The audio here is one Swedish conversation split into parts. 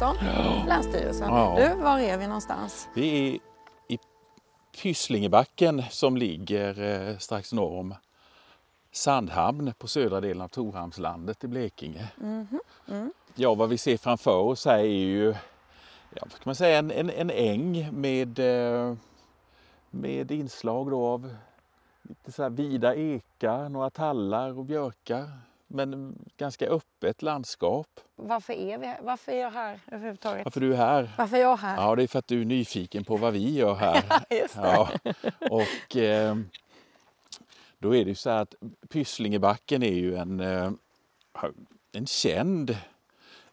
Magnus Pettersson, Länsstyrelsen. Ja. Du, var är vi någonstans? Vi är i Pysslingebacken som ligger eh, strax norr om Sandhamn på södra delen av Torhamnslandet i Blekinge. Ja, vad vi ser framför oss här är ju ja, kan man säga, en, en, en äng med, eh, med inslag av lite så här vida ekar, några tallar och björkar. Men ganska öppet landskap. Varför är, vi, varför är jag här överhuvudtaget? Varför du är här? Varför är jag här? Ja, det är för att du är nyfiken på vad vi gör här. Ja, och eh, då är det ju så här att Pysslingebacken är ju en, eh, en känd,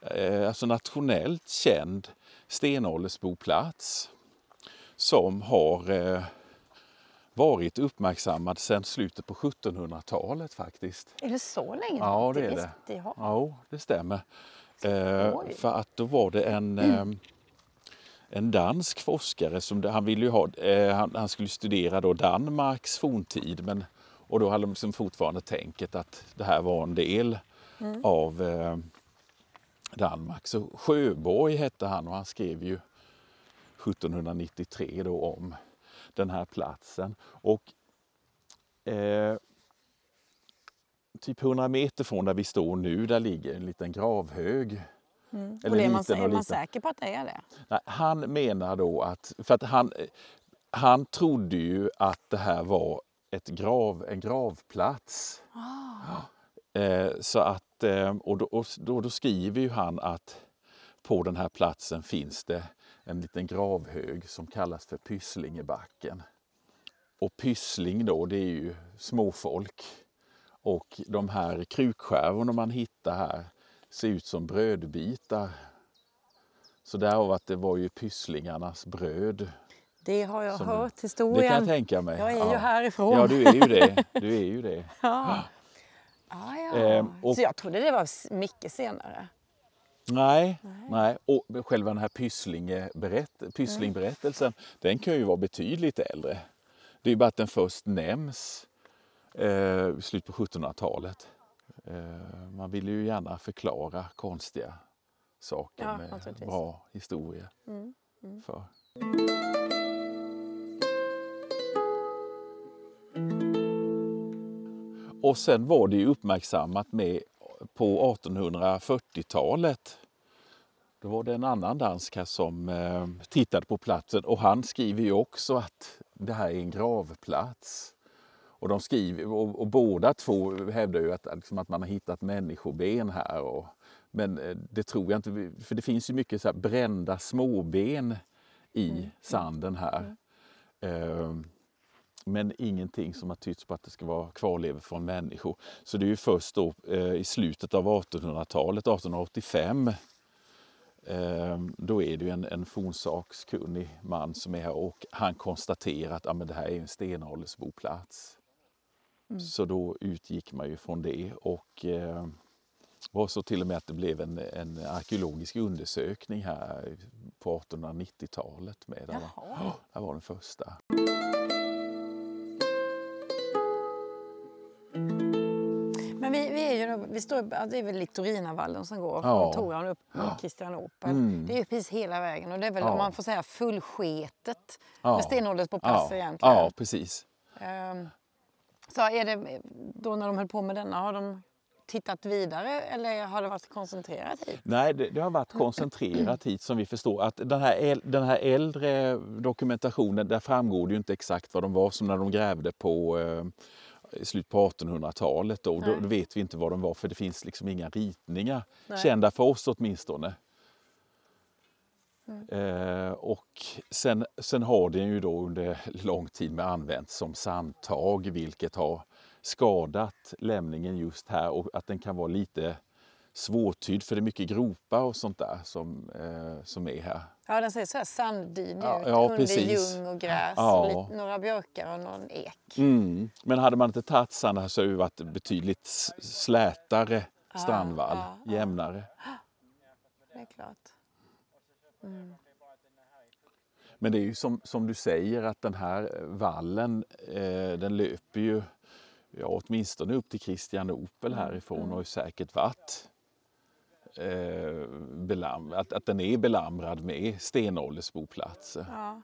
eh, alltså nationellt känd stenåldersboplats som har eh, varit uppmärksammad sedan slutet på 1700-talet faktiskt. Är det så länge? Ja, det är det. Ja, det stämmer. Eh, för att då var det en, eh, en dansk forskare som han ville ha, eh, han, han skulle studera då Danmarks forntid men och då hade de liksom fortfarande tänket att det här var en del av eh, Danmark. Så Sjöborg hette han och han skrev ju 1793 då om den här platsen. Och eh, typ 100 meter från där vi står nu, där ligger en liten gravhög. Mm. Eller och är, man, liten är man säker på att det är det? Nej, han menar då att, för att han, han trodde ju att det här var ett grav, en gravplats. Eh, så att, eh, och då, och då, då skriver ju han att på den här platsen finns det en liten gravhög som kallas för Pysslingebacken. Och pyssling då, det är ju småfolk. Och de här krukskärvorna man hittar här ser ut som brödbitar. Så därav att det var ju pysslingarnas bröd. Det har jag Som- hört Det historien. kan jag tänka mig. Jag är ja. ju härifrån. Ja, du är ju det. Du är ju det. Ja. Ah, ja. Ehm, och- Så jag trodde det var mycket senare. Nej, nej. Och själva den här Pysslingberättelsen, den kan ju vara betydligt äldre. Det är ju bara att den först nämns eh, i slutet på 1700-talet. Eh, man vill ju gärna förklara konstiga saker Ja, med bra historia. Mm, För. Och sen var det ju uppmärksammat med på 1840-talet. Då var det en annan dansk här som eh, tittade på platsen och han skriver ju också att det här är en gravplats. Och, de skriver, och, och båda två hävdar ju att, liksom, att man har hittat människoben här. Och, men eh, det tror jag inte, för det finns ju mycket så brända småben i sanden här. Eh, men ingenting som har tytts på att det ska vara kvarlevor från människor. Så det är ju först då eh, i slutet av 1800-talet, 1885, eh, då är det ju en, en fornsakskunnig man som är här och han konstaterar att ja, men det här är en stenåldersboplats. Så då utgick man ju från det och eh, var så till och med att det blev en, en arkeologisk undersökning här på 1890-talet. Med. Det var. Ja, det var den första. Vi, står, ja, det är väl Litorinavallen som går Ja. från Toran upp mot Kristianopel. Mm. Det är ju precis hela vägen och det är väl Ja. om man får säga fullsketet Ja. med stenålders på plats Ja, egentligen. ja, precis. Ehm, Så är det då när de höll på med denna, har de tittat vidare eller har det varit koncentrerat hit? Nej, det, det har varit koncentrerat hit som vi förstår. Att den, här, den här äldre dokumentationen, där framgår det ju inte exakt vad de var som när de grävde på eh, i slutet på 1800-talet. Då, då, då vet vi inte vad de var för det finns liksom inga ritningar Nej. kända för oss åtminstone. Mm. Eh, och sen, sen har den ju då under lång tid med använts som sandtag vilket har skadat lämningen just här och att den kan vara lite svårtydd för det är mycket gropar och sånt där som, eh, som är här. Ja, den ser så här sanddynig Ja, ut ja, under precis. ljung och gräs. Ja. Och lite, några björkar och någon ek. Mm. Men hade man inte tagit sand här så hade det varit betydligt slätare strandvall, jämnare. Det är klart. Men det är ju som, som du säger att den här vallen eh, den löper ju ja, åtminstone upp till Kristianopel härifrån och har ju säkert varit eh, belam, att, att den är belamrad med stenåldersboplatser. Ja.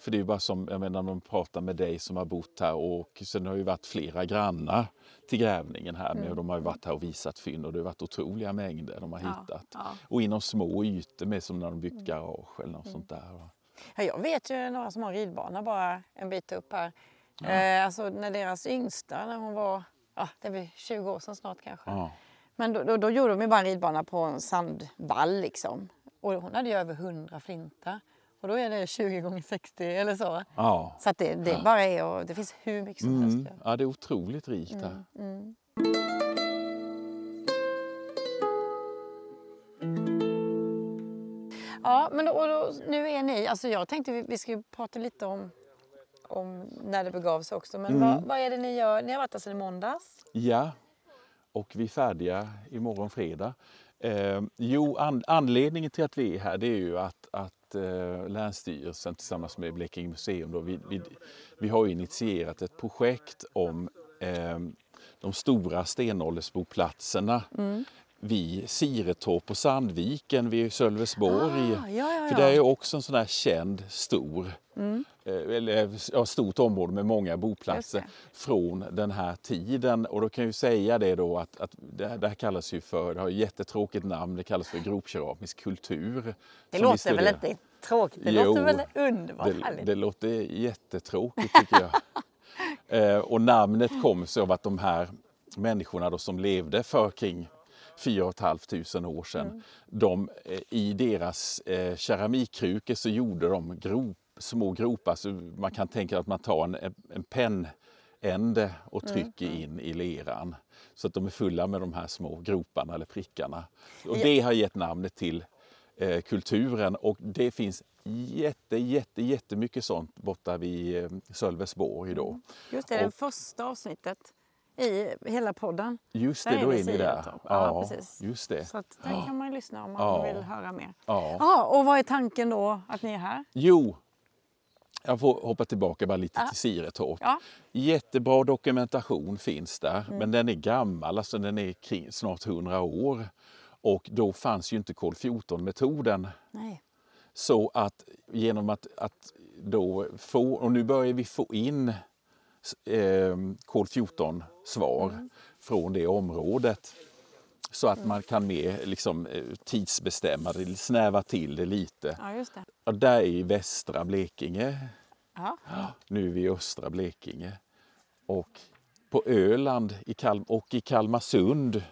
För det är ju bara som, jag menar, de pratar med dig som har bott här och sen har ju varit flera grannar till grävningen här med och de har ju varit här och visat fynd och det har varit otroliga mängder de har Ja, hittat. ja. Och inom små ytor med som när de byggt garage eller något sånt där. Ja, jag vet ju några som har ridbana bara en bit upp här. Eh, alltså när deras yngsta, när hon var, ja, det väl 20 år sedan snart kanske. Ja. Men då, då, då gjorde de ju bara en ridbana på en sandvall liksom. Och hon hade ju över 100 flintar. Och då är det 20 gånger 60 eller så. Ja. Så att det, det bara är och det finns hur mycket som Mm. helst. ja, det är otroligt rikt här. Mm. Ja, men då, då, nu är ni, alltså jag tänkte vi, vi ju prata lite om, om när det begav sig också. Men Mm. vad, vad är det ni gör? Ni har varit där sedan i måndags. Ja, och vi är färdiga imorgon fredag. Eh, jo, an, anledningen till att vi är här det är ju att, att eh, Länsstyrelsen tillsammans med Blekinge museum då, vi, vi, vi har initierat ett projekt om eh, de stora stenåldersboplatserna mm vid Siretorp och Sandviken vid Sölvesborg. Ah, ja, ja, För det är ja. ju också en sån där känd stor, eh, eller ja, stort område med många boplatser från den här tiden. Och då kan jag ju säga det då att, att det, här- det här kallas ju för, det har ett jättetråkigt namn, det kallas för gropkeramisk kultur. Det låter väl inte tråkigt? Det Jo, låter väl underbart Det, härligt? det låter jättetråkigt tycker jag. eh, och namnet kom sig av att de här människorna då som levde för kring 4 500 år sedan, Mm. de, eh, i deras eh, keramikkrukor så gjorde de grop, små gropar. Så man kan tänka att man tar en, en pennände och Mm, trycker in i leran. Så att de är fulla med de här små groparna eller prickarna. Och Ja. det har gett namnet till eh, kulturen och det finns jätte, jätte, jättemycket sånt borta vid eh, Sölvesborg då. Just det, det och- första avsnittet i hela podden. Just Där det, är då är ni där. Siretorp. Ja, precis. just det. Så att där kan man ju lyssna om man Ja. vill höra mer. Ja. Ja, och vad är tanken då att ni är här? Jo, jag får hoppa tillbaka bara lite Ja. till Siretorp. Ja. Mm. Jättebra dokumentation finns där, men den är gammal, alltså den är kring, snart 100 år. Och då fanns ju inte kol 14-metoden. Nej. Så att genom att, att då få, och nu börjar vi få in eh, kol 14-svar från det området. Så att man kan mer liksom, eh, tidsbestämma det, snäva till det lite. Ja, det. Och där är i västra Blekinge. Ja. Nu är vi i östra Blekinge. Och på Öland i Kalm och i Kalmarsund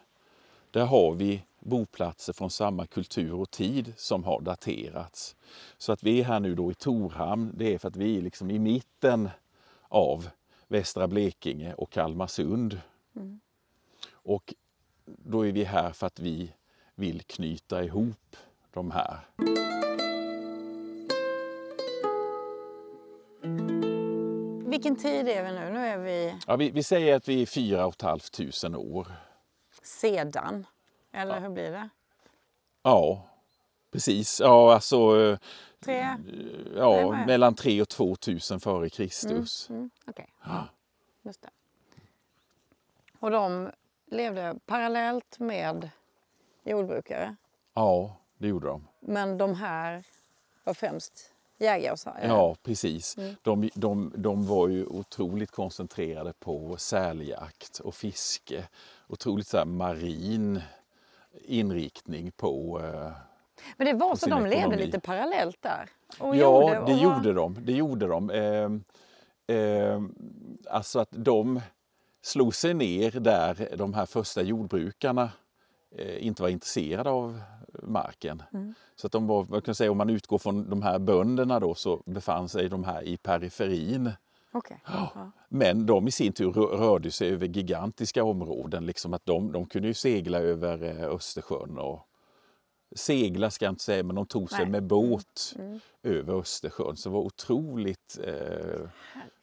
där har vi boplatser från samma kultur och tid som har daterats. Så att vi är här nu då i Torhamn, det är för att vi är liksom i mitten av västra Blekinge och Kalmarsund. Och då är vi här för att vi vill knyta ihop de här. Vilken tid är vi nu? Nu är vi Ja, vi, vi säger att vi är fyra och ett halvt tusen år. sedan. Eller hur blir det? Ja, precis. Ja, alltså eh, Tre? ja, Nej, mellan 3 och 2000 före Kristus. Mm, Okej. Just det. Och de levde parallellt med jordbrukare. Ja, det gjorde de. Men de här var främst jägare och så. Ja, precis. Mm. De, de, de var ju otroligt koncentrerade på säljakt och fiske. Otroligt så marin inriktning på... eh, Men det var så de levde ekonomi. lite parallellt där? Ja, gjorde- det gjorde de. Det gjorde de. Eh, eh, alltså att de slog sig ner där de här första jordbrukarna eh, inte var intresserade av marken. Mm. Så att de var, man kan säga, om man utgår från de här bönderna då så befann sig de här i periferin. Okej. Ja. Men de i sin tur rö- rörde sig över gigantiska områden. Liksom att de, de kunde ju segla över eh, Östersjön. Och segla ska jag inte säga, men de tog sig Nej. med båt Mm. över Östersjön. Så det var otroligt eh,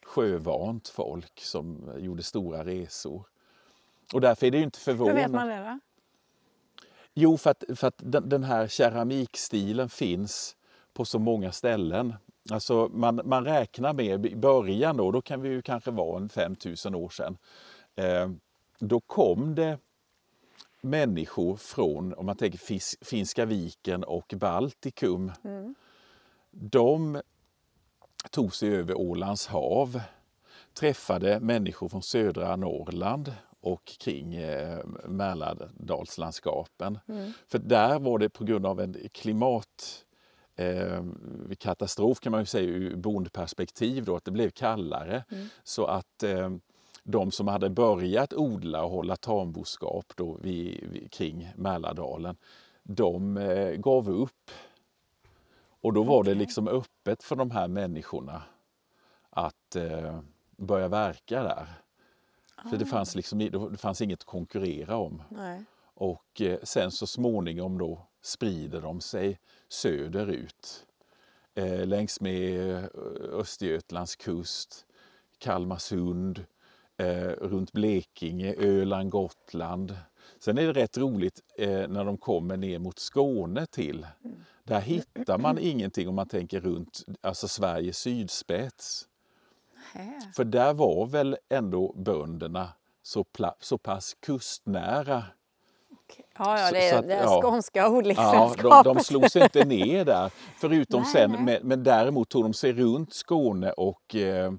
sjövant folk som gjorde stora resor. Och därför är det ju inte Hur förvånande. vet man det då? Jo, för att, för att den, den här keramikstilen finns på så många ställen. Alltså man, man räknar med i början då, då kan vi ju kanske vara en 5000 år sedan. Eh, då kom det människor från, om man tänker Fis- Finska viken och Baltikum, Mm. de tog sig över Ålands hav, träffade människor från södra Norrland och kring eh, Mälardalslandskapen. Mm. För där var det på grund av en klimat eh, katastrof kan man ju säga ur bondperspektiv då, att det blev kallare. Mm. Så att eh, de som hade börjat odla och hålla tamboskap då vid, kring Mälardalen, de eh, gav upp. Och då var det Okej. liksom öppet för de här människorna att eh, börja verka där. För det Ah. fanns, liksom, det fanns inget att konkurrera om. Nej. Och eh, sen så småningom då sprider de sig söderut. Eh, längs med eh, Östergötlands kust, Kalmarsund, eh, runt Blekinge, Öland, Gotland. Sen är det rätt roligt eh, när de kommer ner mot Skåne till. Där hittar man ingenting om man tänker runt alltså Sveriges sydspets. För där var väl ändå bönderna så, så pass kustnära. Ja, ja, det är att, det ja. skånska Ja, odlingslandskapet. de, de slog sig inte ner där. Förutom Nej, sen, nej. Men, men däremot tog de sig runt Skåne och eh,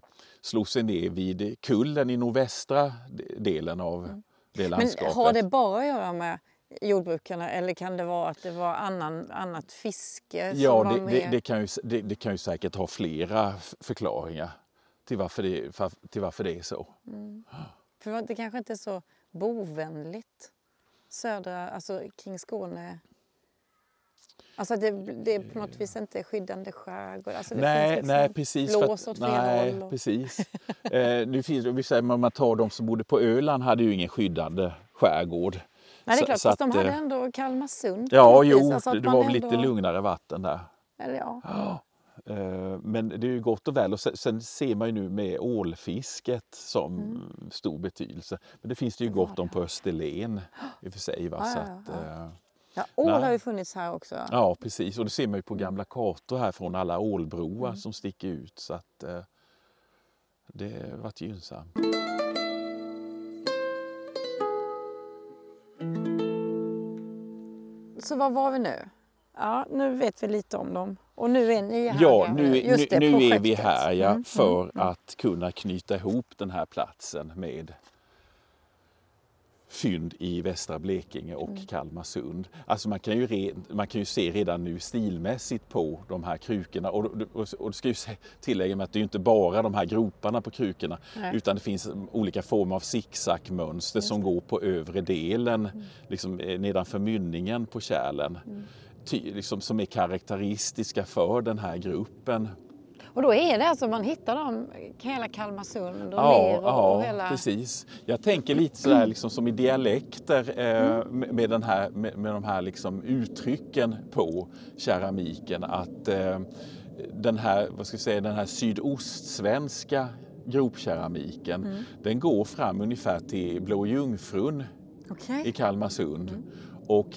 slog sig ner vid kullen i nordvästra de- delen av det Men landskapet. har det bara att göra med jordbrukarna eller kan det vara att det var annan, annat fiske som ja, var det, det, det, kan ju, det, det kan ju säkert ha flera förklaringar till varför det, fa- till varför det är så. För det kanske inte är så bovänligt södra, alltså kring Skåne. Alltså det, det är på något vis inte skyddande skärgård. Alltså det nej, finns nej, liksom precis. för blås åt fel nej, håll. Och, precis. eh, nu finns, vi säger, om man tar de som bodde på Öland hade ju ingen skyddande skärgård. nej, det är klart, så fast de att, hade eh, ändå Kalmarsund. Ja, jo, Alltså det, det var väl ändå- lite lugnare vatten där. Eller ja. Eh, Men det är ju gott och väl. Och sen, ser man ju nu med ålfisket som stor betydelse. Men det finns det ju Mm. Gott om på Österlen i och för sig. Va? Ja, Så ja, att, ja. ål Nej. har ju funnits här också. ja, precis. Och det ser man ju på Mm. gamla kartor här från alla ålbroar som sticker ut. Så att eh, det har varit gynnsamt. Så var var vi nu? Ja, nu vet vi lite om dem. Och nu är ni här. Ja, nu, nu, det, nu är vi här ja, Mm, för att kunna knyta ihop den här platsen med fynd i västra Blekinge och Mm. Kalmarsund. Alltså man, kan ju re, man kan ju se redan nu stilmässigt på de här krukorna. Och, och, och det ska ju tillägga med att det är inte bara de här groparna på krukorna Nej. utan det finns olika former av zigzagmönster som går på övre delen, Mm. liksom eh, nedanför mynningen på kärlen. Ty, liksom, som är karaktäristiska för den här gruppen. Och då är det alltså, man hittar dem, hela Kalmarsund och Ja, och, ja och hela... precis. Jag tänker lite sådär liksom som i dialekter eh, med, med, den här, med, med de här liksom uttrycken på keramiken. Att eh, den här, vad ska jag säga, den här sydostsvenska gropkeramiken den går fram ungefär till Blå Jungfrun Okej. i Kalmarsund. Och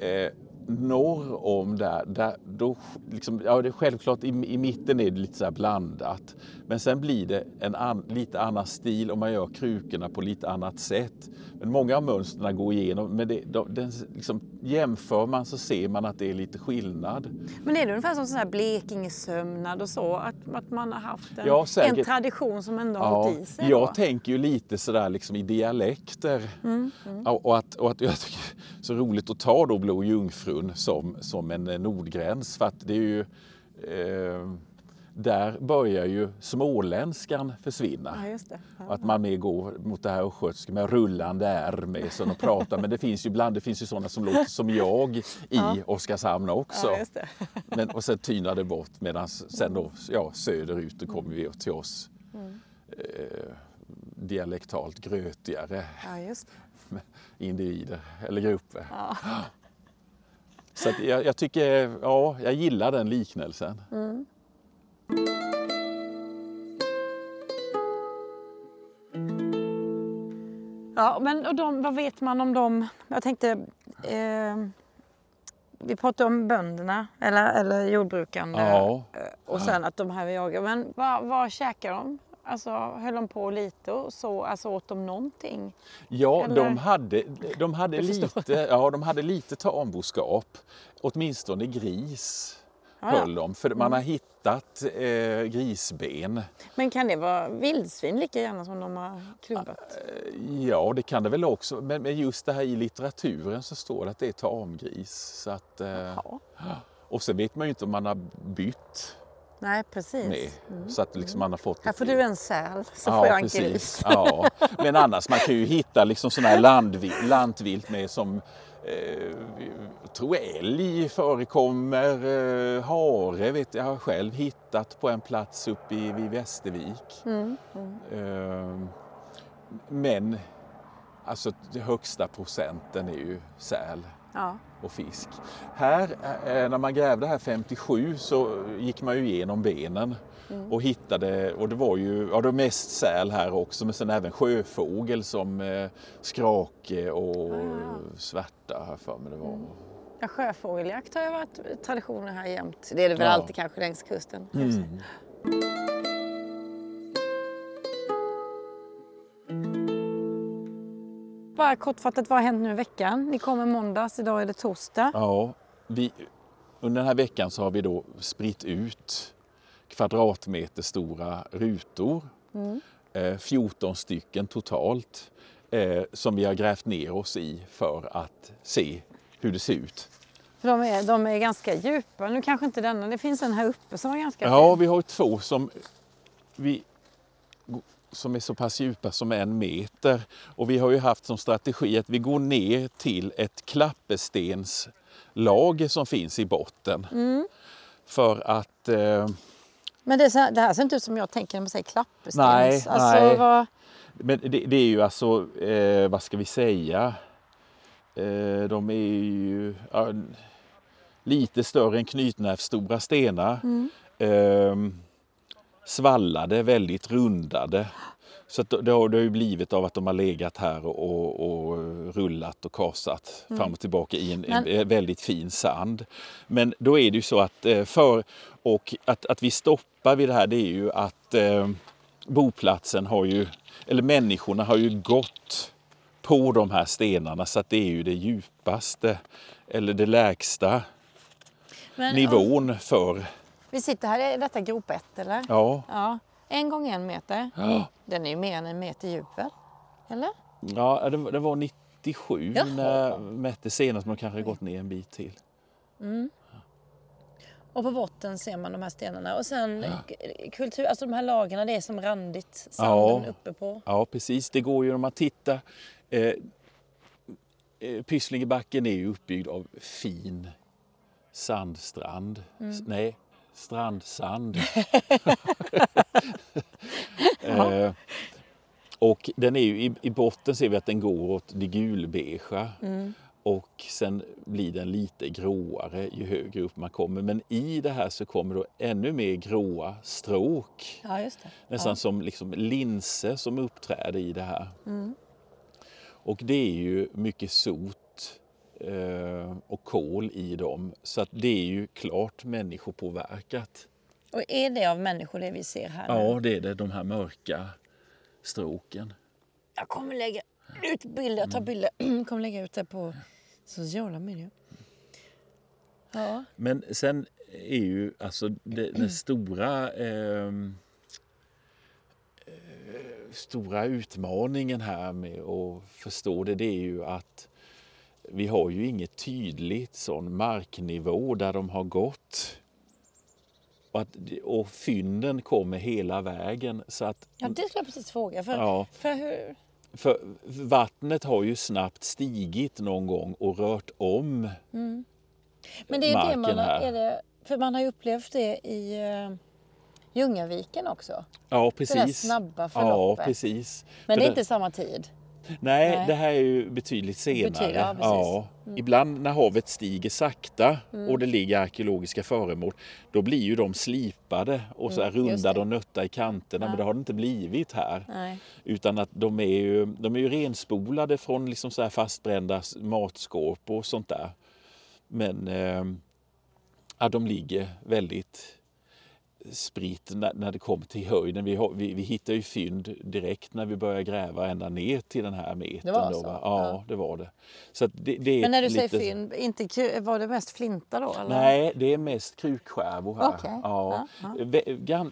eh, norr om där, där då, liksom, ja, det är självklart i, i mitten är det lite så här blandat. Men sen blir det en an, lite annan stil och man gör krukorna på lite annat sätt. Men många av mönstren går igenom, men det, de, den, liksom, jämför man så ser man att det är lite skillnad. Men är det ungefär som sån här Blekingesömnad och så? Att, att man har haft en, Ja, en tradition som ändå har gått i sig? då? jag tänker ju lite sådär liksom i dialekter. Mm, Ja, Och, att, och att jag tycker det är så roligt att ta då Blå Jungfrun som, som en eh, nordgräns för att det är ju eh, där börjar ju småländskan försvinna. Ja, det. Ja. Att man mer går mot det här östgötska med rullande R med som de pratar. Men det finns ju ibland det finns ju sådana som låter som jag i Ja. Oskarshamn också. Ja. Men, och sen tynar det bort medan sen då ja, söderut då kommer vi till oss Mm. eh, dialektalt grötigare Ja, individer eller grupper. Ja. Så jag, jag tycker, ja, jag gillar den liknelsen. Mm. Ja, men och de, vad vet man om dem? Jag tänkte, eh, vi pratade om bönderna eller, eller jordbrukarna Ja. eh, och sen att de här jagar. Men vad, vad käkar de? Alltså höll de på lite och så, alltså åt de någonting? Ja, Eller? de hade, de, hade lite, ja, de hade lite tamboskap. Åtminstone gris Ja, ja. höll de. För man har hittat eh, grisben. Men kan det vara vildsvin lika gärna som de har klubbat? Ja, det kan det väl också. Men, men just det här i litteraturen så står det att det är tamgris. Så att, eh, och sen vet man ju inte om man har bytt Nej, precis. med. Så att liksom man har fått Här får du en säl, så får jag en gris. Ja. Men annars man kan ju hitta liksom sådana här landvilt, lantvilt med som eh, jag tror älg förekommer, eh, hare vet jag, jag har själv hittat på en plats uppe i, vid Västervik. Mm, Eh, men alltså den högsta procenten är ju säl Ja. Och fisk. Här, eh, när man grävde här 57 så gick man ju igenom benen Mm. och hittade, och det var ju ja, det var mest säl här också, men sen även sjöfågel som eh, skrake och Ah. svärta här för mig det var. Ja, sjöfågeljakt har ju varit traditioner här jämt. Det är det väl Ja. alltid kanske längs kusten. kan jag säga. Mm. Bara kortfattat, vad har hänt nu i veckan? Ni kommer måndags, idag är det torsdag. Ja, vi, under den här veckan så har vi då spritt ut kvadratmeter stora rutor. Eh, 14 stycken totalt eh, som vi har grävt ner oss i för att se hur det ser ut. För de är, de är ganska djupa. Nu kanske inte denna, det finns en här uppe som var ganska Ja, fin. vi har två som, vi, som är så pass djupa som en meter. Och vi har ju haft som strategi att vi går ner till ett klapperstenslager som finns i botten. För att eh, Men det, så här, det här ser inte ut som jag tänker när man säger klapperstens. Nej, alltså, nej. Vad, Men det, det är ju alltså, eh, vad ska vi säga? Eh, de är ju lite större än knytnävsstora stenar. Eh, svallade, väldigt rundade. Så det, har, det ju blivit av att de har legat här och, och, och rullat och kasat fram och tillbaka i en, Men- en väldigt fin sand. Men då är det ju så att eh, för och att, att vi stoppar vid det här det är ju att eh, boplatsen har ju, eller människorna har ju gått på de här stenarna så att det är ju det djupaste eller det lägsta men, nivån för, vi sitter här, är detta grop ett eller? ja, Ja. En gång en meter. ja, Den är ju mer än en meter djup väl? Eller? ja det, var- det var 97 Jaha. när jag mätte senast men kanske gått ner en bit till. Och på botten ser man de här stenarna. Och sen k- kultur, alltså de här lagarna, det är som randigt sanden Ja. uppe på. Ja precis, det går ju om man tittar. Eh, eh, Pysslingebacken är ju uppbyggd av fin sandstrand. S- Nej, strandsand. eh, och den är ju, i, i botten ser vi att den går åt det gulbeigea. Och sen blir den lite gråare ju högre upp man kommer. Men i det här så kommer då ännu mer gråa stråk. Ja. Nästan ja. som liksom linser som uppträder i det här. Mm. Och det är ju mycket sot och kol i dem. Så att det är ju klart människopåverkat. Och är det av människor det vi ser här nu? Ja, det är det. De här mörka stråken. Jag kommer lägga ut bilder, jag tar bilder. kommer lägga ut det på sociala medier. Ja. Men sen är ju alltså det, den stora ehm, eh, stora utmaningen här med att förstå det, det är ju att vi har ju inget tydligt sån marknivå där de har gått. Och, att, och fynden kommer hela vägen. Så att, ja, det skulle jag precis fråga. För, ja, för hur... för vattnet har ju snabbt stigit någon gång och rört om Men det är det marken man har, är det, för man har ju upplevt det i uh, Ljungaviken också. Ja, Det där precis. snabba Ja, förloppet. precis. Men För det är inte samma tid. Nej, Nej. det här är ju betydligt senare. Betydligt, ja, precis. Mm. Ibland när havet stiger sakta och det ligger arkeologiska föremål, då blir ju de slipade och så här Mm, rundade och nötta i kanterna. Men det har det inte blivit här. Nej. Utan att de är ju, de är ju renspolade från liksom så här fastbrända matskåp och sånt där. Men ja, de ligger väldigt spritt när, när det kommer till höjden. Vi, vi, vi hittar ju fynd direkt när vi börjar gräva ända ner till den här metern. Det var då, så? va? Ja, Ja. det var det. Så det, det Men när du lite... säger fynd, inte, var det mest flinta då? Eller? Nej, det är mest krukskärvor här. Okej. Ja. Ja,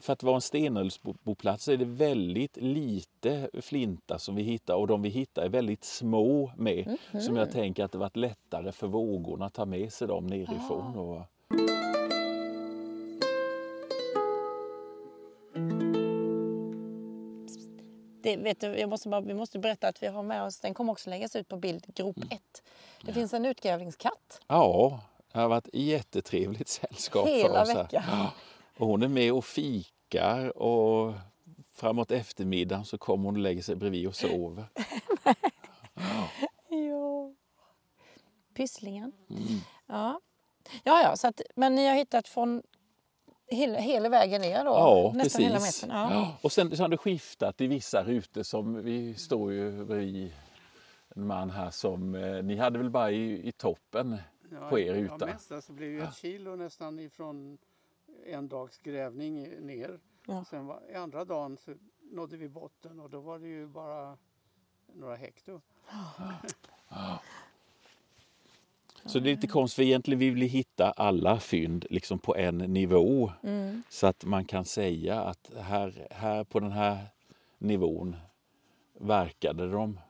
För att vara en stenåldersboplats så är det väldigt lite flinta som vi hittar och de vi hittar är väldigt små med. Som jag tänker att det varit lättare för vågorna att ta med sig dem nerifrån. Och, Det, vet du, jag måste bara, vi måste berätta att vi har med oss, den kommer också läggas ut på bild, grop Mm. 1. Det finns en utgrävlingskatt. ja, det har varit jättetrevligt sällskap Hela för oss. här. veckan. Ja. Och hon är med och fikar och framåt eftermiddagen så kommer hon och lägger sig bredvid och sover. Ja. Pysslingen. Mm. Ja. Ja, ja, så att, men ni har hittat från hela, hela vägen ner då? Ja, Nästan hela precis. metern? Ja. Ja. Och sen så har det skiftat i vissa rutor som vi står ju bredvid en man här som eh, ni hade väl bara i, i toppen på er Ja, ruta? mest alltså blev ju ett kilo nästan ifrån en dags grävning ner. Ja. Sen var, i andra dagen så nådde vi botten och då var det ju bara några hekto. Så det är lite konstigt för egentligen vill vi hitta alla fynd liksom på en nivå Mm. så att man kan säga att här, här på den här nivån verkade de.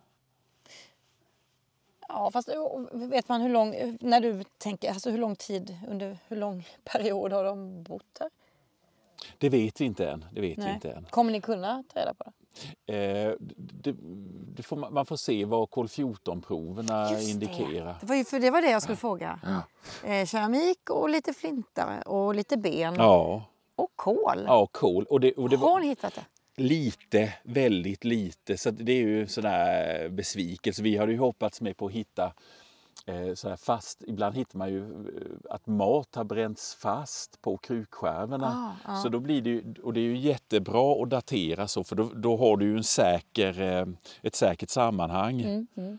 Ja, fast vet man hur lång, när du tänker, alltså hur lång tid, under hur lång period har de bott här? Det vet vi inte än. Det vet vi inte än. Kommer ni kunna ta reda på det? Eh, det, det får man, man får se vad kol 14-proverna Just det. indikerar. Det var, ju, för det var det jag skulle fråga. Eh, keramik och lite flinta och lite ben Ja, och kol. ja kol. Och det, och det Har ni hittat det? lite, väldigt lite. Så det är ju sån där besvikelse. Vi hade ju hoppats med på att hitta så här fast. Ibland hittar man ju eh, att mat har bränts fast på krukskärvorna. Ah, ah. Så då blir det ju, och det är ju jättebra att datera så för då, då har du ju en säker, eh, ett säkert sammanhang. Mm,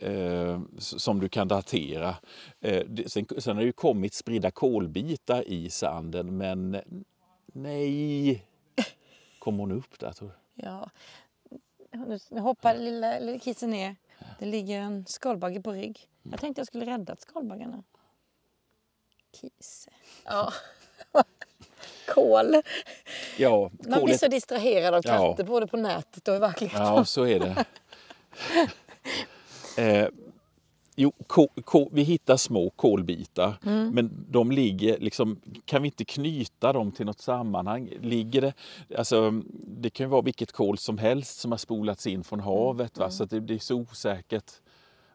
eh, s- som du kan datera. Eh, sen, sen har det ju kommit spridda kolbitar i sanden men nej. Kom hon upp där tror du? Ja. Nu- Nu hoppar lilla, lilla kissen ner. Det ligger en skalbagge på rygg. Jag tänkte jag skulle rädda skalbaggarna. Kise. Ja. Kol. Ja, Man blir kolet, så distraherad av Ja. katter både på nätet och i verkligheten. ja så är det. eh, jo, ko, ko, vi hittar små kolbitar Mm. men de ligger liksom, kan vi inte knyta dem till något sammanhang? Ligger det, alltså, det kan ju vara vilket kol som helst som har spolats in från havet va? så att det, det är så osäkert.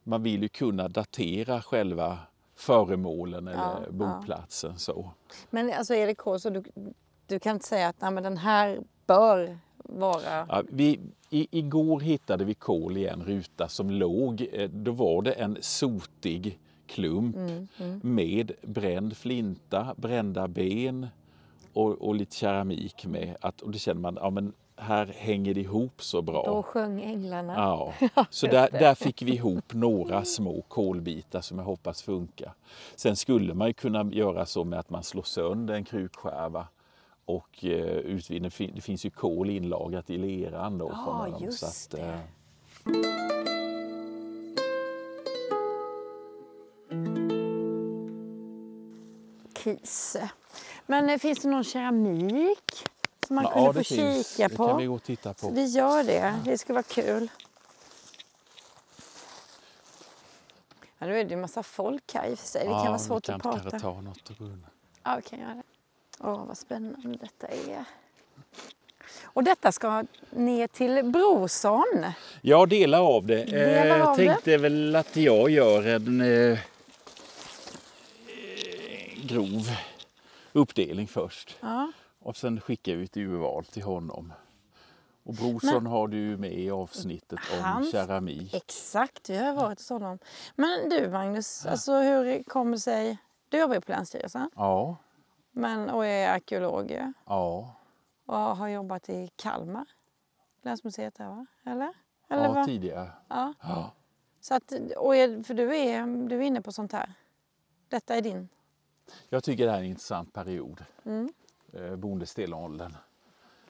Man vill ju kunna datera själva föremålen eller Ja, ja. boplatsen. Så. Men alltså det kol så du, du kan inte säga att Nej, men den här bör vara... Ja, vi, i, igår hittade vi kol i en ruta som låg, eh, då var det en sotig klump med bränd flinta, brända ben och, och lite keramik med. Att, och det känner man, ja men här hänger det ihop så bra. Då sjöng änglarna. Ja, så där, där fick vi ihop några små kolbitar som jag hoppas funkar. Sen skulle man ju kunna göra så med att man slår sönder en krukskärva och eh, utvinner, det finns ju kol inlagrat i leran då. Ja, dem, just att, det. eh, Kise. Men eh, finns det någon keramik som man ja, kunde det få finns. kika Det på? kan vi gå och titta på. Vi gör det. Det skulle vara kul. Ja, nu är det ju massa folk här i och för sig. Det kan vara svårt vi att kan prata. kanske ta något rum. Ja, vi kan göra det. Åh, vad spännande detta är. Och detta ska ner till Brorsson. Ja, delar av det. Delar Eh, jag av det. tänkte väl att jag gör en eh, eh, grov uppdelning först. Ja. Och sen skickar vi ett urval till honom. Och Brorsson har du ju med i avsnittet om Hans- keramik. Exakt, vi har varit hos honom. Men du Magnus, alltså hur kommer det sig... Du jobbar ju på Länsstyrelsen Ja, men, och är arkeolog ja, och har jobbat i Kalmar. Länsmuseet där va? Eller? Eller ja vad? tidigare. Ja. Ja. Så att, och är, för du är, du är inne på sånt här. Detta är din. Jag tycker det här är en intressant period. Mm eh, bondestenåldern.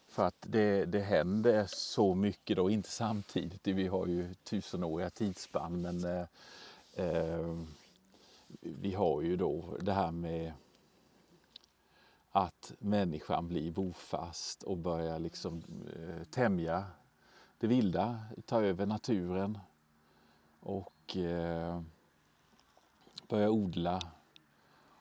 För att det, det händer så mycket då, inte samtidigt, vi har ju tusenåriga tidsspann men eh, eh, vi har ju då det här med att människan blir bofast och börjar liksom eh, tämja det vilda, ta över naturen och eh, börja odla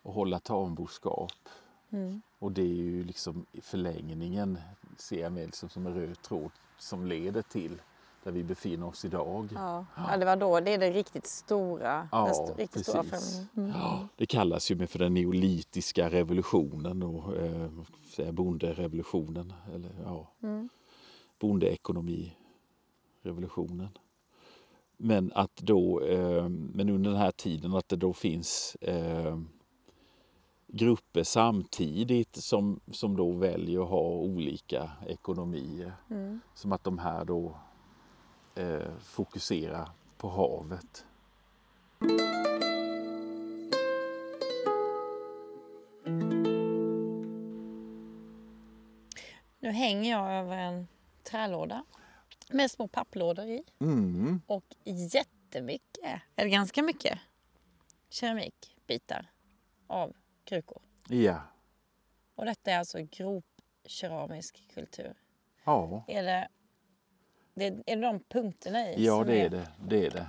och hålla tamboskap. Mm. Och det är ju liksom i förlängningen, ser jag med liksom som en röd tråd som leder till där vi befinner oss idag. Ja. ja, det var då, det är det riktigt stora, Ja, den riktigt stora precis. förändringen. Mm. Ja, det kallas ju för den neolitiska revolutionen och eh, bonderevolutionen. Eller, ja, Mm. bondeekonomirevolutionen. Men att då, eh, men under den här tiden att det då finns eh, grupper samtidigt som, som då väljer att ha olika ekonomier. Mm. Som att de här då eh, fokuserar på havet. Nu hänger jag över en trälåda med små papplådor i Mm. och jättemycket, eller ganska mycket, keramikbitar av krukor. Ja. Och detta är alltså gropkeramisk kultur. Ja. Är det, det, är det de punkterna i? Ja, det är det. det är det.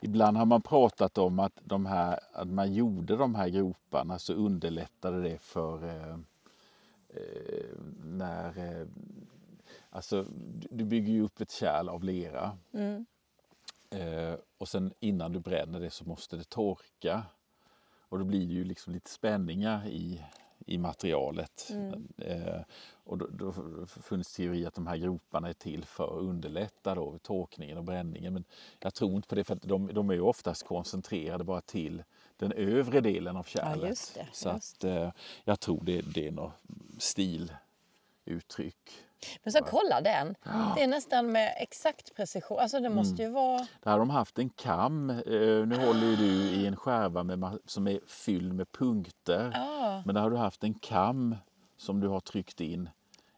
Ibland har man pratat om att, de här, att man gjorde de här groparna så underlättade det för eh, eh, när... Eh, alltså, du- du bygger ju upp ett kärl av lera Mm. eh, och sen innan du bränner det så måste det torka. Och då blir det ju liksom lite spänningar i, i materialet. Mm. Eh, och då, då funnits teori att de här groparna är till för att underlätta då torkningen och bränningen. Men jag tror inte på det för att de, de är ju oftast koncentrerade bara till den övre delen av kärlet. det, Så att eh, jag tror det, det är något stiluttryck. Men så kolla den. Det är nästan med exakt precision. Alltså det måste ju vara... Där har de haft en kam. Eh, nu håller ju du i en skärva med, som är fylld med punkter. Ja. Men där har du haft en kam som du har tryckt in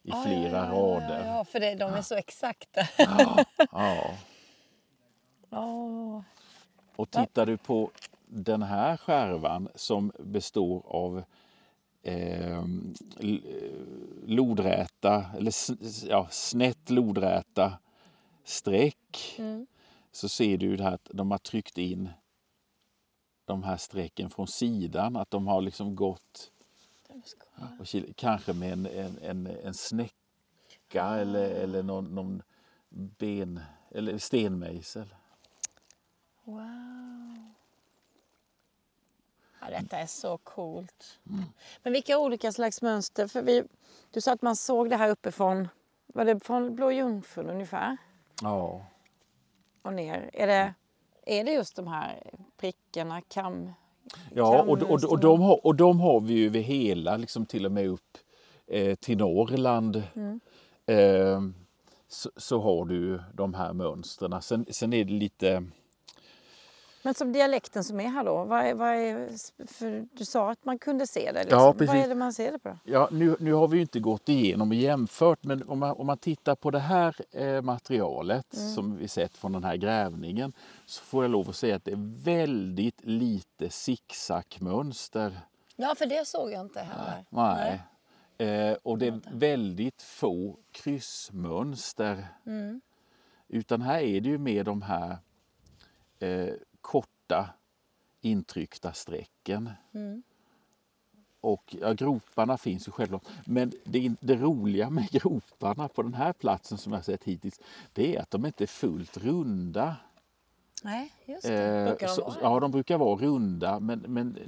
i Ja, flera ja, rader. Ja, för det, de är så exakta. Ja, ja. Åh. Och tittar du på den här skärvan som består av eh, lodräta, eller ja, snett lodräta streck Mm. så ser du det här att de har tryckt in de här strecken från sidan, att de har liksom gått och kanske med en, en, en, en snäcka eller, eller någon, någon ben eller stenmejsel. Wow. Ja, detta är så coolt. Men vilka olika slags mönster? För vi, du sa att man såg det här uppifrån. Var det från Blå Jungfrun ungefär? Ja. Och ner. Är det, är det just de här prickarna, kam... Ja, och, och, och, de har, och de har vi ju över hela, liksom till och med upp eh, till Norrland. Eh, så, så har du de här mönstren. Sen, sen är det lite... Men som dialekten som är här då, vad är, vad är, för du sa att man kunde se det. Liksom. Ja, Vad precis. är det man ser det på då? Ja, nu, nu har vi ju inte gått igenom och jämfört men om man, om man tittar på det här eh, materialet som vi sett från den här grävningen så får jag lov att säga att det är väldigt lite zigzagmönster. Ja, för det såg jag inte heller. Nej. Eh, och det är väldigt få kryssmönster. Mm. Utan här är det ju mer de här eh, korta intryckta strecken. Mm. Och ja, groparna finns ju självklart. Men det, det roliga med groparna på den här platsen som jag sett hittills, det är att de inte är fullt runda. Nej, just det. Eh, Brukar de vara ja, de brukar vara runda, men, men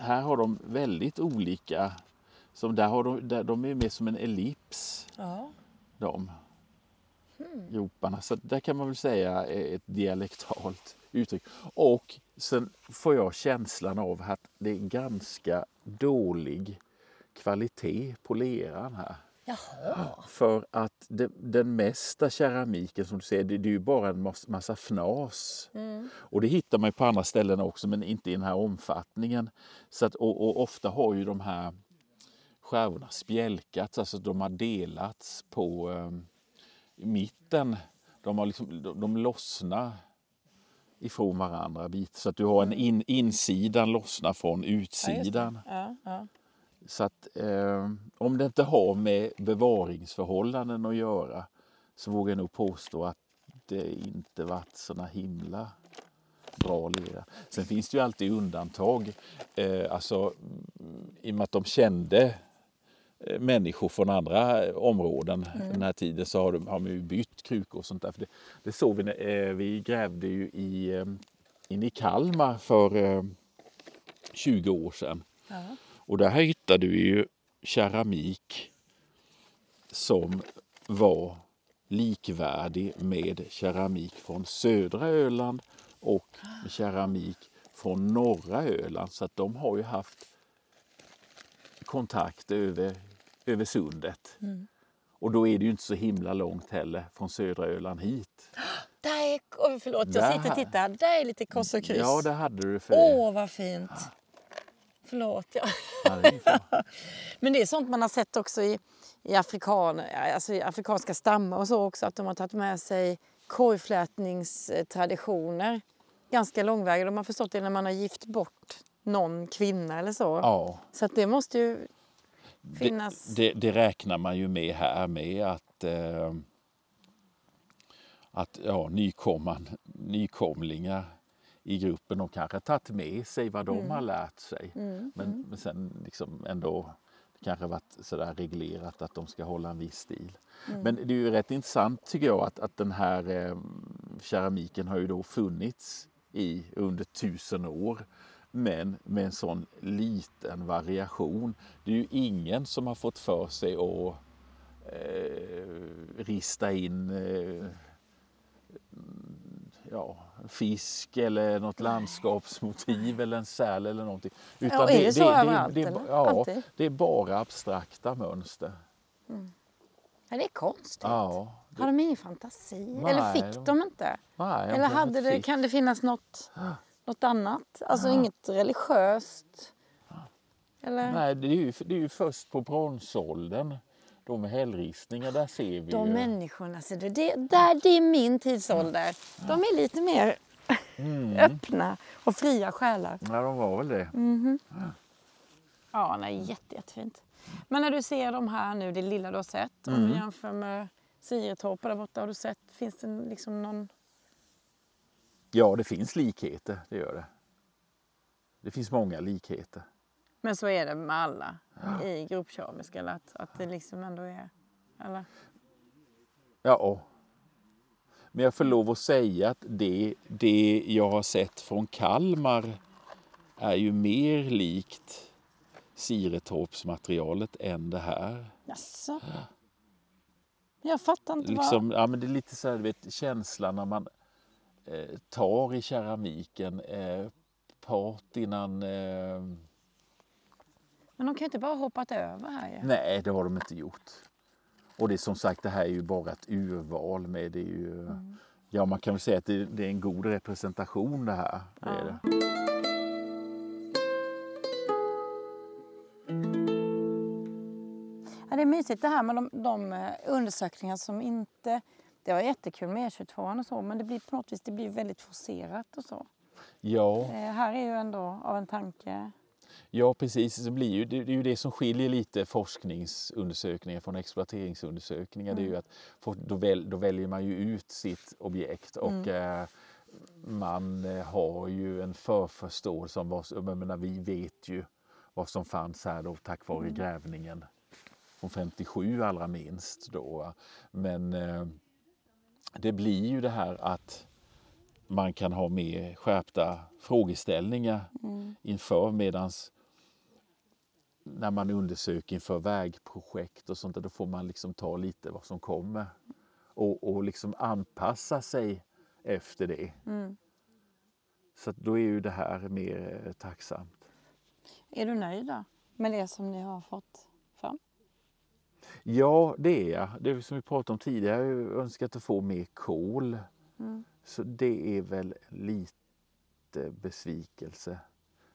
här har de väldigt olika. Som där har de, där, de är mer som en ellips, Ja. de Hmm. groparna. Så där kan man väl säga är ett dialektalt uttryck. Och sen får jag känslan av att det är ganska dålig kvalitet på leran här. Jaha. För att det, den mesta keramiken som du ser, det, det är ju bara en mas- massa fnas. Mm. Och det hittar man ju på andra ställen också men inte i den här omfattningen. Så att, och, och ofta har ju de här skärvorna spjälkats, alltså de har delats på eh, i mitten. De, har liksom, de, de lossnar ifrån varandra bit så att du har en in, insidan lossnar från utsidan. Ja, ja. Så att eh, om det inte har med bevaringsförhållanden att göra så vågar jag nog påstå att det inte varit såna himla bra lera. Sen finns det ju alltid undantag. Eh, alltså i och med att de kände människor från andra områden den här tiden så har, de, har man ju bytt krukor och sånt där. För det, det såg vi, när, eh, vi grävde ju i, eh, inne i Kalmar för eh, 20 år sedan. Ja. Och där hittade vi ju keramik som var likvärdig med keramik från södra Öland och keramik från norra Öland. Så att de har ju haft kontakt över, över sundet. Och då är det ju inte så himla långt heller från södra Öland hit. Där är, oh, förlåt, jag Där. sitter och tittar. Där är lite kors och kryss. Ja, det hade du för Åh, vad fint. Förlåt. Ja. Ja, det. Men det är sånt man har sett också i, i, afrikan, alltså i afrikanska stammar och så också. Att de har tagit med sig korgflätningstraditioner ganska långväga. De har förstått det när man har gift bort någon kvinna eller så. ja. Så det måste ju finnas... Det, det, det räknar man ju med här med att, eh, att ja, nykomman, nykomlingar i gruppen de kanske tagit med sig vad de har lärt sig. Mm, Men, men sen liksom ändå kanske varit sådär reglerat att de ska hålla en viss stil. Mm. Men det är ju rätt intressant tycker jag att, att den här eh, keramiken har ju då funnits i under tusen år. Men med en sån liten variation. Det är ju ingen som har fått för sig att eh, rista in eh, ja, fisk eller något landskapsmotiv eller en säl eller någonting. Ja, är det så överallt, det, eller? ja, Alltid? det är bara abstrakta mönster. Ja, det är konstigt. Ja, det, Har de ingen fantasi? Nej, Eller fick de- de inte? nej, Eller hade det, fick- kan det finnas något, något annat? Alltså inget religiöst? Eller? Nej, det är, ju, det är ju först på bronsåldern, då med hällristningar, där ser vi De ju... människorna, ser du, det, där, det är min tidsålder. De är lite mer Mm. öppna och fria själar. Ja, de var väl det. Mm. Ja, nej, jätte, jättefint. Men när du ser de här nu, det lilla du har sett, om Mm. du jämför med Siretorp där borta, har du sett, finns det liksom någon... Ja, det finns likheter, det gör det. Det finns många likheter. Men så är det med alla i gruppkeramiska, eller att, att det liksom ändå är... Eller? Ja. Men jag får lov att säga att det, det jag har sett från Kalmar är ju mer likt Siretorpsmaterialet än det här. Jaså? Jag fattar inte vad... Liksom, ja, men det är lite så här, du vet, känslan när man tar i keramiken eh, patinnan. Eh, Men de kan ju inte bara hoppat över här ju. nej, det har de inte gjort. Och det är som sagt, det här är ju bara ett urval med det är ju, Mm. Ja, man kan väl säga att det, det är en god representation det här. Det är Ja. det. Ja, det är mysigt det här med de, de eh, undersökningar som inte... Det var jättekul med E22 och så, men det blir på något vis det blir väldigt forcerat och så. Ja, Eh, här är ju ändå av en tanke... ja, precis. Det, blir ju, det, är ju det som skiljer lite forskningsundersökningar från exploateringsundersökningar. Det är ju att for- då, väl, då väljer man ju ut sitt objekt och eh, man eh, har ju en förförståelse om vad som, jag menar, vi vet ju vad som fanns här då tack vare grävningen från 57 allra minst då. Men eh, det blir ju det här att man kan ha mer skärpta frågeställningar inför medans när man undersöker inför vägprojekt och sånt där, då får man liksom ta lite vad som kommer och, och liksom anpassa sig efter det. Så att då är ju det här mer tacksamt. Är du nöjd då med det som ni har fått? Ja, det är jag. Det är som vi pratade om tidigare, jag har önskat att få mer kol. Mm. Så det är väl lite besvikelse.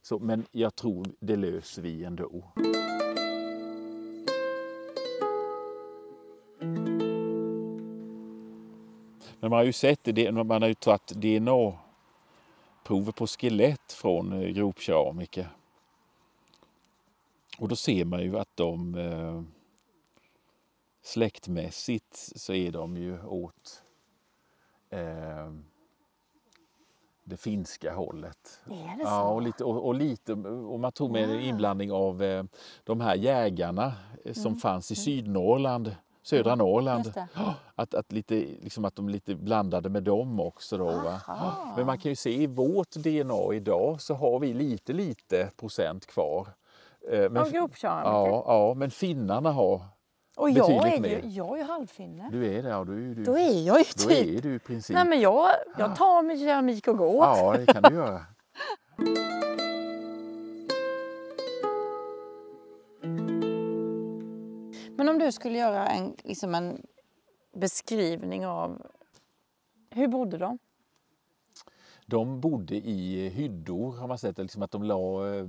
Så, men jag tror det löser vi ändå. Men man har ju sett det, man har ju tagit DNA-prover på skelett från eh, gropkeramiker. Och då ser man ju att de eh, släktmässigt så är de ju åt eh, det finska hållet. Är det Ja, och lite, och, och lite, och man tog med en inblandning av eh, de här jägarna eh, som fanns i Sydnorrland, södra Norrland. Att, att, lite, liksom att de lite blandade med dem också. Då? Aha. Men man kan ju se i vårt DNA idag så har vi lite, lite procent kvar. Eh, Men, Av gropkeramiker? ja, ja, men finnarna har... Och jag är, ju, jag är ju halvfinne. Du är det, ja, då ju du, Då är jag ju då typ... är du i princip... Nej men jag, jag tar min keramik och går. Ja, det kan du göra. Men om du skulle göra en, liksom en beskrivning av hur bodde de? De bodde i hyddor har man sett, liksom att de la, eh,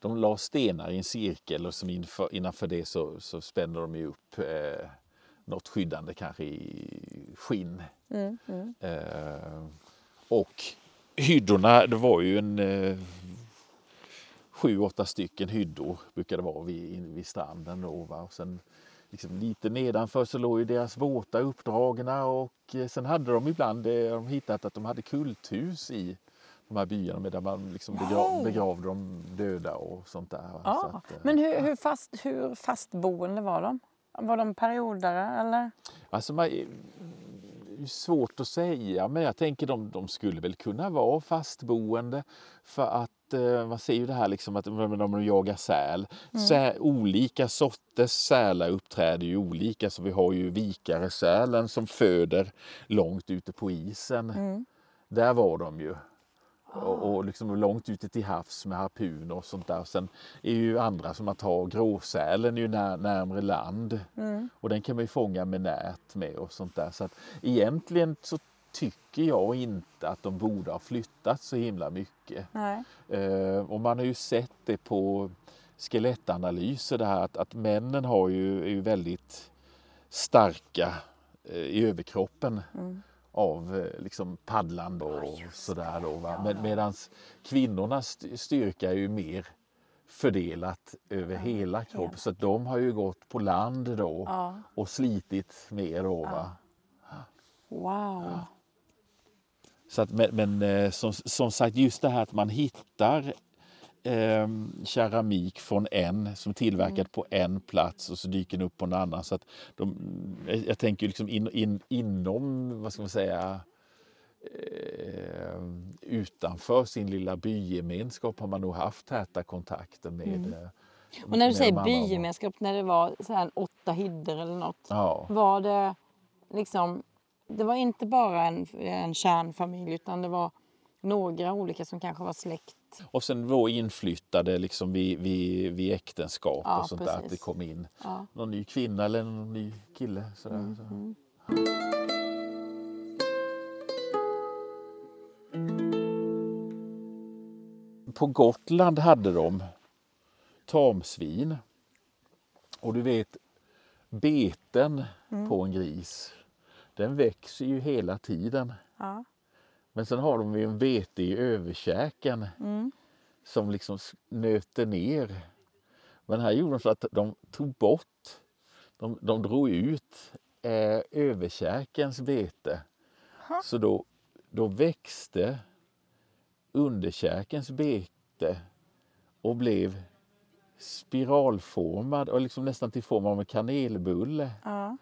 de la stenar i en cirkel och som inför, innanför det så, så spände de ju upp eh, något skyddande, kanske i skinn. Mm, mm. Eh, och hyddorna, det var ju en eh, sju, åtta stycken hyddor brukade det vara vid, vid stranden. Då, va? Och sen liksom lite nedanför så låg ju deras båtar uppdragna och eh, sen hade de ibland eh, de hittat att de hade kulthus i de här byarna där man liksom begra, Ja. begravde de döda och sånt där. Ja. Så att, eh, Men hur, hur, fast, hur fastboende var de? Var de periodare eller? Alltså man, är svårt att säga, men jag tänker de, de skulle väl kunna vara fastboende för att eh, man ser ju det här liksom att de, jagar säl. Sä, olika sorters sälar uppträder ju olika, så vi har ju vikaresälen som föder långt ute på isen. Mm. Där var de ju. Och, och liksom långt ute till havs med harpuner och sånt där. Sen är ju andra som att ta gråsälen är ju när, närmre land. Mm. Och den kan man ju fånga med nät med och sånt där. Så att egentligen så tycker jag inte att de borde ha flyttat så himla mycket. Eh, och man har ju sett det på skelettanalyser det här att, att männen har ju, är ju väldigt starka eh, i överkroppen Mm. Av eh, liksom paddlande och sådär. Då, va? Med, Medan kvinnornas st- styrka är ju mer fördelat över hela kroppen. Så att de har ju gått på land då Ja. och slitit mer. Då, va? Wow. Så att, men men eh, som, som sagt, just det här att man hittar eh, keramik från en som tillverkad på en plats och så dyker den upp på en annan. Så att de, jag, jag tänker liksom in, in, inom, vad ska man säga, eh, utanför sin lilla bygemenskap har man nog haft täta kontakter med eh, Och när du säger bygemenskap, när det var så här åtta hyddor eller något. Ja. Var det liksom, det var inte bara en, en kärnfamilj utan det var några olika som kanske var släkt. Och sen då inflyttade liksom vid, vid, vid äktenskap Ja, och sånt där. Att det precis. kom in Ja. någon ny kvinna eller någon ny kille. Sådär. så. Mm. På Gotland hade de tamsvin. Och du vet, beten på en gris, den växer ju hela tiden. Ja. Men sen har de ju en bete i överkäken Mm. som liksom nöter ner. Men här gjorde de så att de tog bort, de, de drog ut eh, överkäkens bete. Ha. Så då, då växte underkäkens bete och blev spiralformad och liksom nästan till form av en kanelbulle Ja.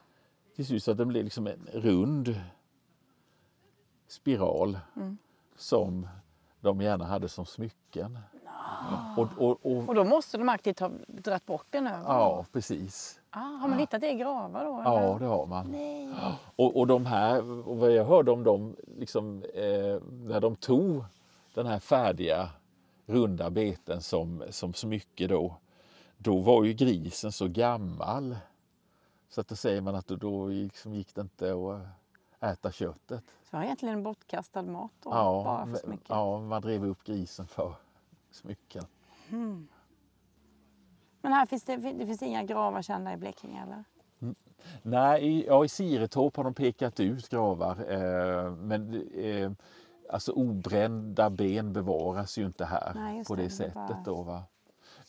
till slut så att den blev liksom en rund spiral Mm. som de gärna hade som smycken. Och, och, och, Och då måste de aktivt ha dragit bort den över? ja, precis. Ah, har man hittat det i gravar då? Ja, det har man. Nej. Och, och de här, och vad jag hörde om dem, liksom, eh, när de tog den här färdiga runda beten som, som smycke då, då var ju grisen så gammal. Så att då säger man att då, då liksom gick det inte att äta köttet. Så det var egentligen bortkastad mat då? Ja, bara för smycket? ja, man drev upp grisen för smycken. Men här finns det, det finns inga gravar kända i Blekinge eller? Nej, i, ja, i Siretorp har de pekat ut gravar. Eh, men eh, alltså obrända ben bevaras ju inte här Nej, på det, det, sättet. bara- Då, va?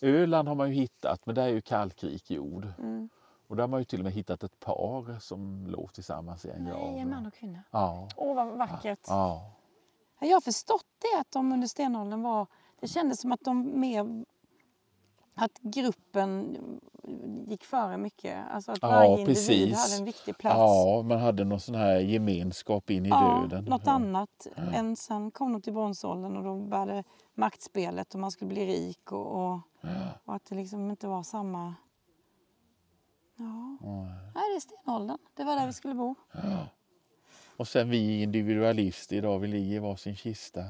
Öland har man ju hittat, men det är ju kalkrik jord. Mm. Och där har man ju till och med hittat ett par som låg tillsammans i en grav. Nej, en man och kvinna. Ja. Åh, vad vackert. ja. Jag har förstått det att de under stenåldern var... Det kändes som att de mer... Att gruppen gick före mycket. Alltså att Ja, varje individ precis. hade en viktig plats. ja, man hade någon sån här gemenskap in i Ja, döden. något ja. annat. Än sen kom de till bronsåldern och då började maktspelet och man skulle bli rik och, och, och att det liksom inte var samma... Ja, nej det är stenåldern. Det var där vi skulle bo. Och sen vi individualister idag, vi ligger i varsin kista.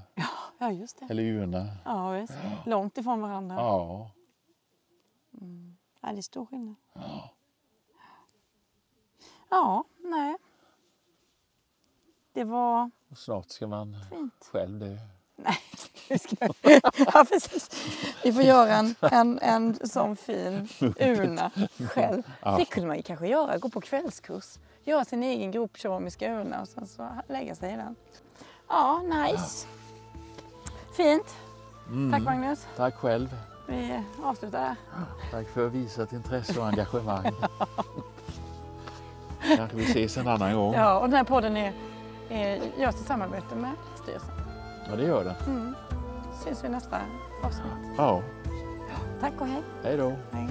Ja, just det. Eller urna. Ja, visst. Långt ifrån varandra. Ja. Ja, det är stor skillnad. Ja, nej. Det var Och snart ska man fint. själv dö. Nej. Ja, precis. Vi får göra en, en, en sån fin urna själv. Det kunde man ju kanske göra, gå på kvällskurs. Göra sin egen gropkeramiska urna och sen så lägga sig i den. Ja, nice. Fint. Tack Magnus. Tack själv. Vi avslutar där. Tack för visat intresse och engagemang. Kanske vi ses en annan gång. Ja, och den här podden är, är, görs i samarbete med Länsstyrelsen. Ja, det gör det. Syns vi nästa avsnitt. Ja, Tack och hej. hej då. hej.